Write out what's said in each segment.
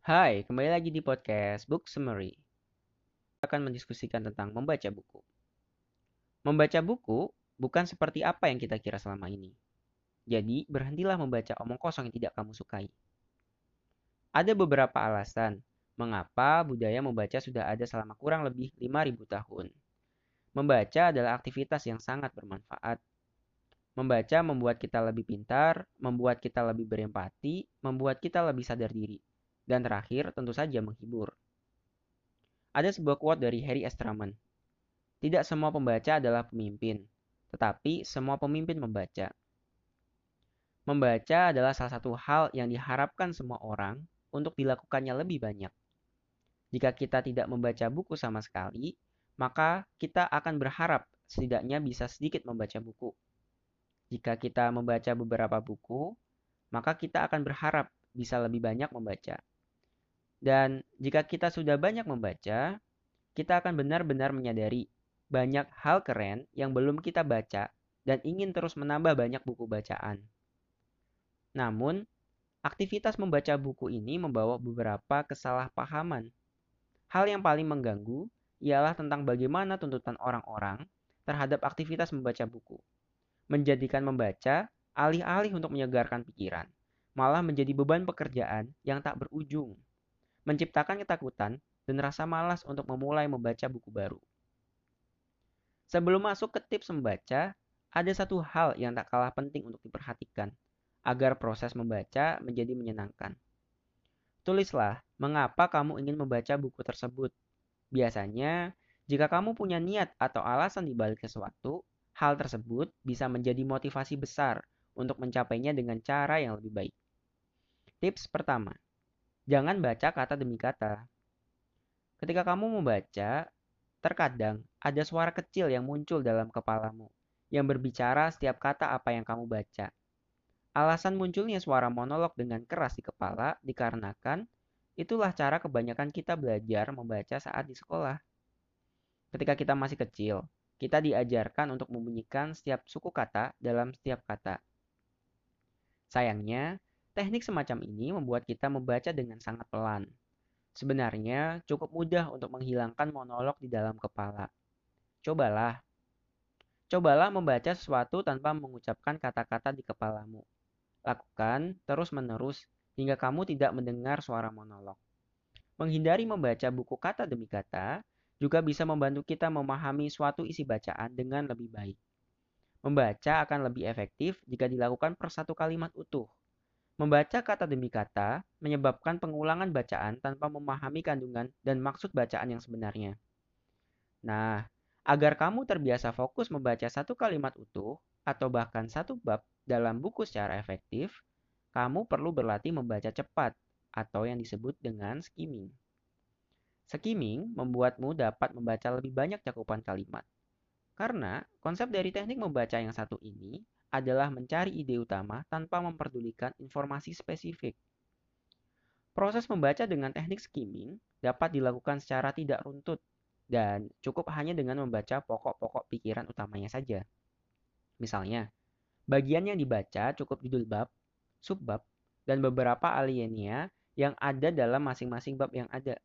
Hai, kembali lagi di podcast Book Summary. Kita akan mendiskusikan tentang membaca buku. Membaca buku bukan seperti apa yang kita kira selama ini. Jadi, berhentilah membaca omong kosong yang tidak kamu sukai. Ada beberapa alasan mengapa budaya membaca sudah ada selama kurang lebih 5000 tahun. Membaca adalah aktivitas yang sangat bermanfaat. Membaca membuat kita lebih pintar, membuat kita lebih berempati, membuat kita lebih sadar diri. Dan terakhir, tentu saja menghibur. Ada sebuah quote dari Harry S. Truman. Tidak semua pembaca adalah pemimpin, tetapi semua pemimpin membaca. Membaca adalah salah satu hal yang diharapkan semua orang untuk dilakukannya lebih banyak. Jika kita tidak membaca buku sama sekali, maka kita akan berharap setidaknya bisa sedikit membaca buku. Jika kita membaca beberapa buku, maka kita akan berharap bisa lebih banyak membaca. Dan jika kita sudah banyak membaca, kita akan benar-benar menyadari banyak hal keren yang belum kita baca dan ingin terus menambah banyak buku bacaan. Namun, aktivitas membaca buku ini membawa beberapa kesalahpahaman. Hal yang paling mengganggu ialah tentang bagaimana tuntutan orang-orang terhadap aktivitas membaca buku. Menjadikan membaca alih-alih untuk menyegarkan pikiran, malah menjadi beban pekerjaan yang tak berujung menciptakan ketakutan dan rasa malas untuk memulai membaca buku baru. Sebelum masuk ke tips membaca, ada satu hal yang tak kalah penting untuk diperhatikan agar proses membaca menjadi menyenangkan. Tulislah mengapa kamu ingin membaca buku tersebut. Biasanya, jika kamu punya niat atau alasan di balik sesuatu, hal tersebut bisa menjadi motivasi besar untuk mencapainya dengan cara yang lebih baik. Tips pertama, Jangan baca kata demi kata. Ketika kamu membaca, terkadang ada suara kecil yang muncul dalam kepalamu yang berbicara setiap kata apa yang kamu baca. Alasan munculnya suara monolog dengan keras di kepala dikarenakan itulah cara kebanyakan kita belajar membaca saat di sekolah. Ketika kita masih kecil, kita diajarkan untuk membunyikan setiap suku kata dalam setiap kata. Sayangnya, Teknik semacam ini membuat kita membaca dengan sangat pelan. Sebenarnya cukup mudah untuk menghilangkan monolog di dalam kepala. Cobalah. Cobalah membaca sesuatu tanpa mengucapkan kata-kata di kepalamu. Lakukan terus-menerus hingga kamu tidak mendengar suara monolog. Menghindari membaca buku kata demi kata juga bisa membantu kita memahami suatu isi bacaan dengan lebih baik. Membaca akan lebih efektif jika dilakukan per satu kalimat utuh Membaca kata demi kata menyebabkan pengulangan bacaan tanpa memahami kandungan dan maksud bacaan yang sebenarnya. Nah, agar kamu terbiasa fokus membaca satu kalimat utuh atau bahkan satu bab dalam buku secara efektif, kamu perlu berlatih membaca cepat atau yang disebut dengan skimming. Skimming membuatmu dapat membaca lebih banyak cakupan kalimat. Karena konsep dari teknik membaca yang satu ini adalah mencari ide utama tanpa memperdulikan informasi spesifik. Proses membaca dengan teknik skimming dapat dilakukan secara tidak runtut dan cukup hanya dengan membaca pokok-pokok pikiran utamanya saja. Misalnya, bagian yang dibaca cukup judul bab, subbab, dan beberapa aliennya yang ada dalam masing-masing bab yang ada.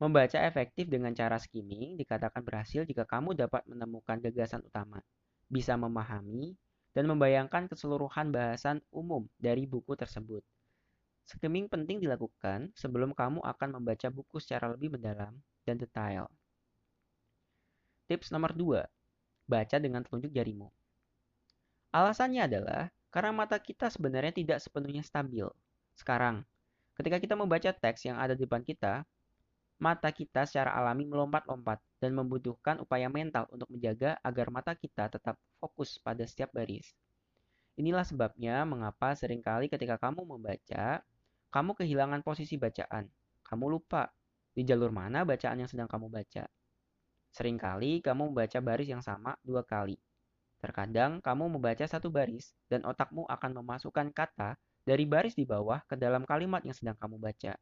Membaca efektif dengan cara skimming dikatakan berhasil jika kamu dapat menemukan gagasan utama, bisa memahami, dan membayangkan keseluruhan bahasan umum dari buku tersebut. Skimming penting dilakukan sebelum kamu akan membaca buku secara lebih mendalam dan detail. Tips nomor 2. Baca dengan telunjuk jarimu. Alasannya adalah karena mata kita sebenarnya tidak sepenuhnya stabil. Sekarang, ketika kita membaca teks yang ada di depan kita, mata kita secara alami melompat-lompat dan membutuhkan upaya mental untuk menjaga agar mata kita tetap fokus pada setiap baris. Inilah sebabnya mengapa sering kali ketika kamu membaca, kamu kehilangan posisi bacaan. Kamu lupa di jalur mana bacaan yang sedang kamu baca. Seringkali kamu membaca baris yang sama dua kali. Terkadang kamu membaca satu baris dan otakmu akan memasukkan kata dari baris di bawah ke dalam kalimat yang sedang kamu baca.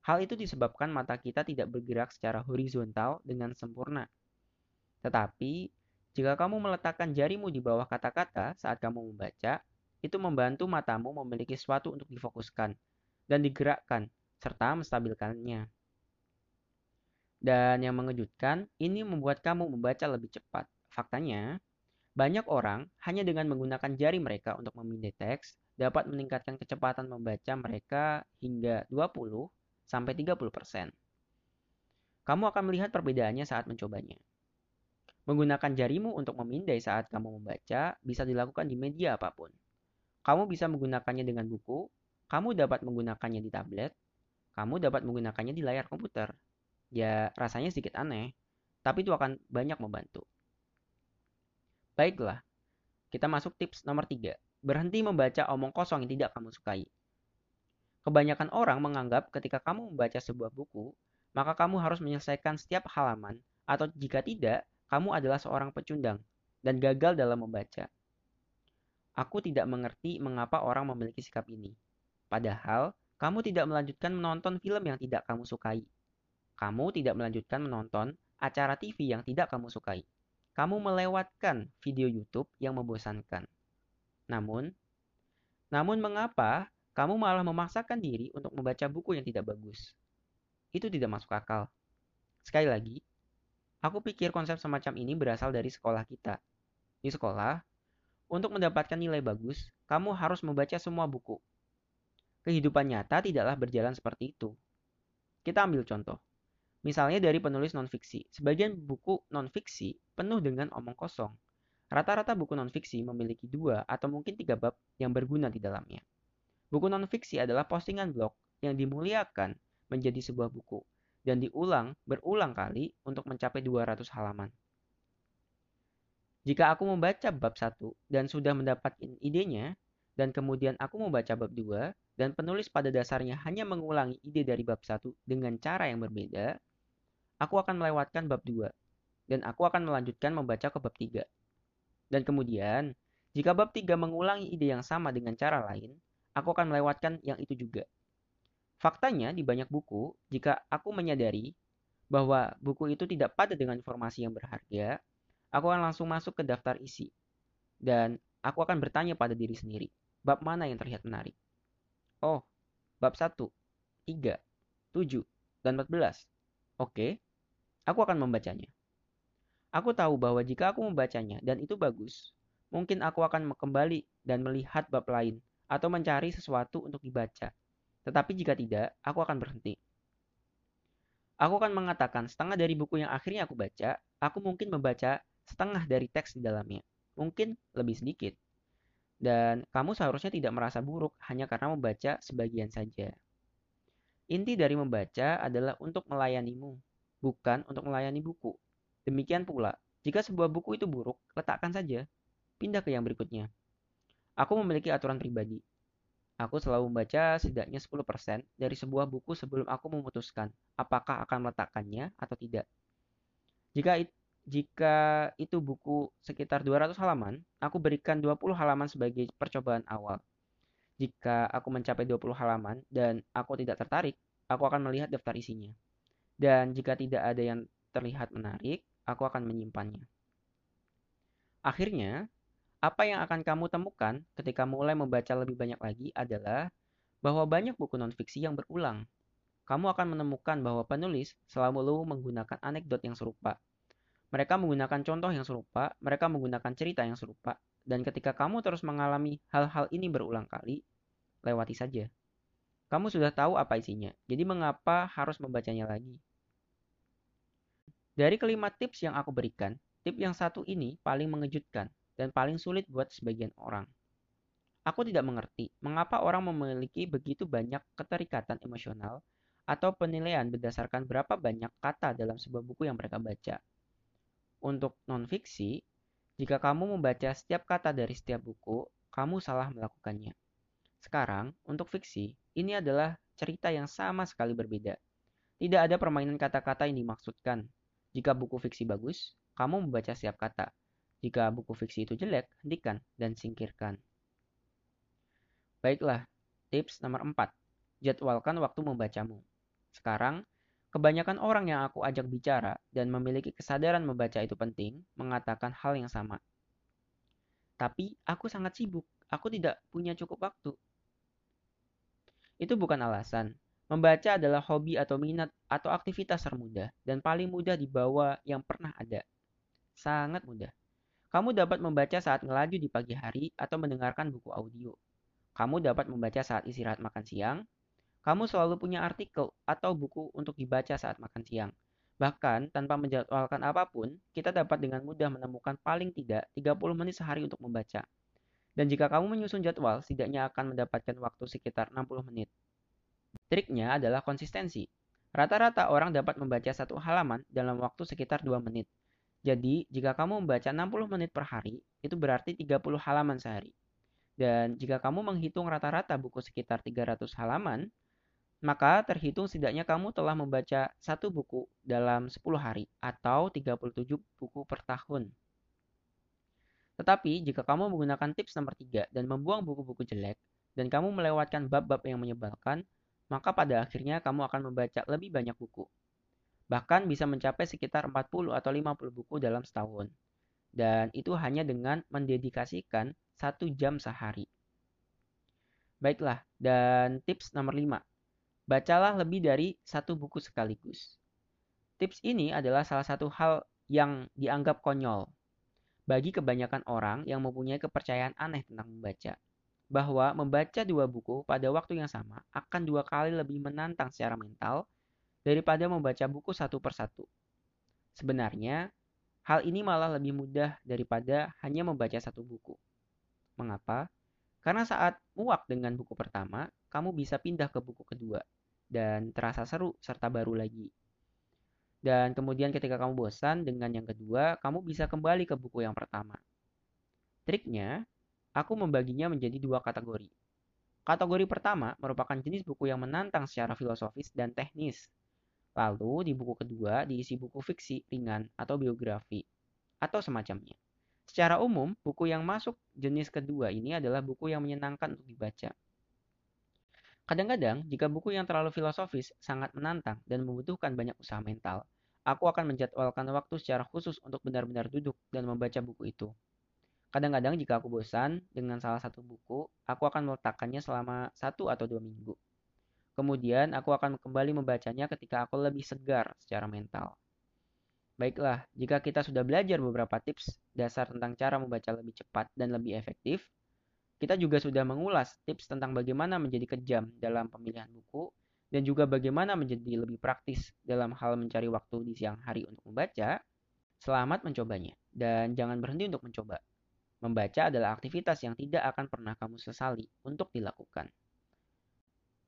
Hal itu disebabkan mata kita tidak bergerak secara horizontal dengan sempurna. Tetapi, jika kamu meletakkan jarimu di bawah kata-kata saat kamu membaca, itu membantu matamu memiliki sesuatu untuk difokuskan dan digerakkan serta menstabilkannya. Dan yang mengejutkan, ini membuat kamu membaca lebih cepat. Faktanya, banyak orang hanya dengan menggunakan jari mereka untuk memindai teks dapat meningkatkan kecepatan membaca mereka hingga 20 sampai 30%. Kamu akan melihat perbedaannya saat mencobanya. Menggunakan jarimu untuk memindai saat kamu membaca bisa dilakukan di media apa pun. Kamu bisa menggunakannya dengan buku, kamu dapat menggunakannya di tablet, kamu dapat menggunakannya di layar komputer. Ya, rasanya sedikit aneh, tapi itu akan banyak membantu. Baiklah, kita masuk tips nomor 3. Berhenti membaca omong kosong yang tidak kamu sukai. Kebanyakan orang menganggap ketika kamu membaca sebuah buku, maka kamu harus menyelesaikan setiap halaman, atau jika tidak, kamu adalah seorang pecundang dan gagal dalam membaca. Aku tidak mengerti mengapa orang memiliki sikap ini. Padahal, kamu tidak melanjutkan menonton film yang tidak kamu sukai kamu tidak melanjutkan menonton acara TV yang tidak kamu sukai. Kamu melewatkan video YouTube yang membosankan. Namun, namun mengapa kamu malah memaksakan diri untuk membaca buku yang tidak bagus? Itu tidak masuk akal. Sekali lagi, aku pikir konsep semacam ini berasal dari sekolah kita. Di sekolah, untuk mendapatkan nilai bagus, kamu harus membaca semua buku. Kehidupan nyata tidaklah berjalan seperti itu. Kita ambil contoh. Misalnya dari penulis non-fiksi. Sebagian buku non-fiksi penuh dengan omong kosong. Rata-rata buku non-fiksi memiliki dua atau mungkin tiga bab yang berguna di dalamnya. Buku non-fiksi adalah postingan blog yang dimuliakan menjadi sebuah buku dan diulang berulang kali untuk mencapai 200 halaman. Jika aku membaca bab satu dan sudah mendapatkan idenya, dan kemudian aku membaca bab 2 dan penulis pada dasarnya hanya mengulangi ide dari bab 1 dengan cara yang berbeda, aku akan melewatkan bab 2 dan aku akan melanjutkan membaca ke bab 3. Dan kemudian, jika bab 3 mengulangi ide yang sama dengan cara lain, aku akan melewatkan yang itu juga. Faktanya di banyak buku, jika aku menyadari bahwa buku itu tidak pada dengan informasi yang berharga, aku akan langsung masuk ke daftar isi. Dan aku akan bertanya pada diri sendiri, bab mana yang terlihat menarik? Oh, bab 1, 3, 7, dan 14. Oke, Aku akan membacanya. Aku tahu bahwa jika aku membacanya dan itu bagus, mungkin aku akan kembali dan melihat bab lain atau mencari sesuatu untuk dibaca. Tetapi jika tidak, aku akan berhenti. Aku akan mengatakan setengah dari buku yang akhirnya aku baca, aku mungkin membaca setengah dari teks di dalamnya. Mungkin lebih sedikit. Dan kamu seharusnya tidak merasa buruk hanya karena membaca sebagian saja. Inti dari membaca adalah untuk melayanimu, bukan untuk melayani buku. Demikian pula, jika sebuah buku itu buruk, letakkan saja. Pindah ke yang berikutnya. Aku memiliki aturan pribadi. Aku selalu membaca setidaknya 10% dari sebuah buku sebelum aku memutuskan apakah akan meletakkannya atau tidak. Jika it, jika itu buku sekitar 200 halaman, aku berikan 20 halaman sebagai percobaan awal. Jika aku mencapai 20 halaman dan aku tidak tertarik, aku akan melihat daftar isinya. Dan jika tidak ada yang terlihat menarik, aku akan menyimpannya. Akhirnya, apa yang akan kamu temukan ketika mulai membaca lebih banyak lagi adalah bahwa banyak buku non-fiksi yang berulang. Kamu akan menemukan bahwa penulis selalu menggunakan anekdot yang serupa. Mereka menggunakan contoh yang serupa, mereka menggunakan cerita yang serupa, dan ketika kamu terus mengalami hal-hal ini berulang kali, lewati saja. Kamu sudah tahu apa isinya, jadi mengapa harus membacanya lagi? Dari kelima tips yang aku berikan, tip yang satu ini paling mengejutkan dan paling sulit buat sebagian orang. Aku tidak mengerti mengapa orang memiliki begitu banyak keterikatan emosional atau penilaian berdasarkan berapa banyak kata dalam sebuah buku yang mereka baca. Untuk non-fiksi, jika kamu membaca setiap kata dari setiap buku, kamu salah melakukannya. Sekarang, untuk fiksi, ini adalah cerita yang sama sekali berbeda. Tidak ada permainan kata-kata yang dimaksudkan, jika buku fiksi bagus, kamu membaca setiap kata. Jika buku fiksi itu jelek, hentikan dan singkirkan. Baiklah, tips nomor 4. Jadwalkan waktu membacamu. Sekarang, kebanyakan orang yang aku ajak bicara dan memiliki kesadaran membaca itu penting mengatakan hal yang sama. Tapi aku sangat sibuk, aku tidak punya cukup waktu. Itu bukan alasan. Membaca adalah hobi atau minat atau aktivitas termudah dan paling mudah dibawa yang pernah ada. Sangat mudah. Kamu dapat membaca saat ngelaju di pagi hari atau mendengarkan buku audio. Kamu dapat membaca saat istirahat makan siang. Kamu selalu punya artikel atau buku untuk dibaca saat makan siang. Bahkan tanpa menjadwalkan apa pun, kita dapat dengan mudah menemukan paling tidak 30 menit sehari untuk membaca. Dan jika kamu menyusun jadwal, setidaknya akan mendapatkan waktu sekitar 60 menit. Triknya adalah konsistensi. Rata-rata orang dapat membaca satu halaman dalam waktu sekitar 2 menit. Jadi, jika kamu membaca 60 menit per hari, itu berarti 30 halaman sehari. Dan jika kamu menghitung rata-rata buku sekitar 300 halaman, maka terhitung setidaknya kamu telah membaca satu buku dalam 10 hari atau 37 buku per tahun. Tetapi jika kamu menggunakan tips nomor 3 dan membuang buku-buku jelek, dan kamu melewatkan bab-bab yang menyebalkan, maka pada akhirnya kamu akan membaca lebih banyak buku. Bahkan bisa mencapai sekitar 40 atau 50 buku dalam setahun. Dan itu hanya dengan mendedikasikan satu jam sehari. Baiklah, dan tips nomor 5. Bacalah lebih dari satu buku sekaligus. Tips ini adalah salah satu hal yang dianggap konyol bagi kebanyakan orang yang mempunyai kepercayaan aneh tentang membaca bahwa membaca dua buku pada waktu yang sama akan dua kali lebih menantang secara mental daripada membaca buku satu persatu. Sebenarnya, hal ini malah lebih mudah daripada hanya membaca satu buku. Mengapa? Karena saat muak dengan buku pertama, kamu bisa pindah ke buku kedua dan terasa seru serta baru lagi. Dan kemudian ketika kamu bosan dengan yang kedua, kamu bisa kembali ke buku yang pertama. Triknya, Aku membaginya menjadi dua kategori. Kategori pertama merupakan jenis buku yang menantang secara filosofis dan teknis. Lalu di buku kedua diisi buku fiksi ringan atau biografi atau semacamnya. Secara umum, buku yang masuk jenis kedua ini adalah buku yang menyenangkan untuk dibaca. Kadang-kadang, jika buku yang terlalu filosofis sangat menantang dan membutuhkan banyak usaha mental, aku akan menjadwalkan waktu secara khusus untuk benar-benar duduk dan membaca buku itu. Kadang-kadang jika aku bosan dengan salah satu buku, aku akan meletakkannya selama satu atau dua minggu. Kemudian aku akan kembali membacanya ketika aku lebih segar secara mental. Baiklah, jika kita sudah belajar beberapa tips dasar tentang cara membaca lebih cepat dan lebih efektif, kita juga sudah mengulas tips tentang bagaimana menjadi kejam dalam pemilihan buku dan juga bagaimana menjadi lebih praktis dalam hal mencari waktu di siang hari untuk membaca. Selamat mencobanya dan jangan berhenti untuk mencoba. Membaca adalah aktivitas yang tidak akan pernah kamu sesali untuk dilakukan.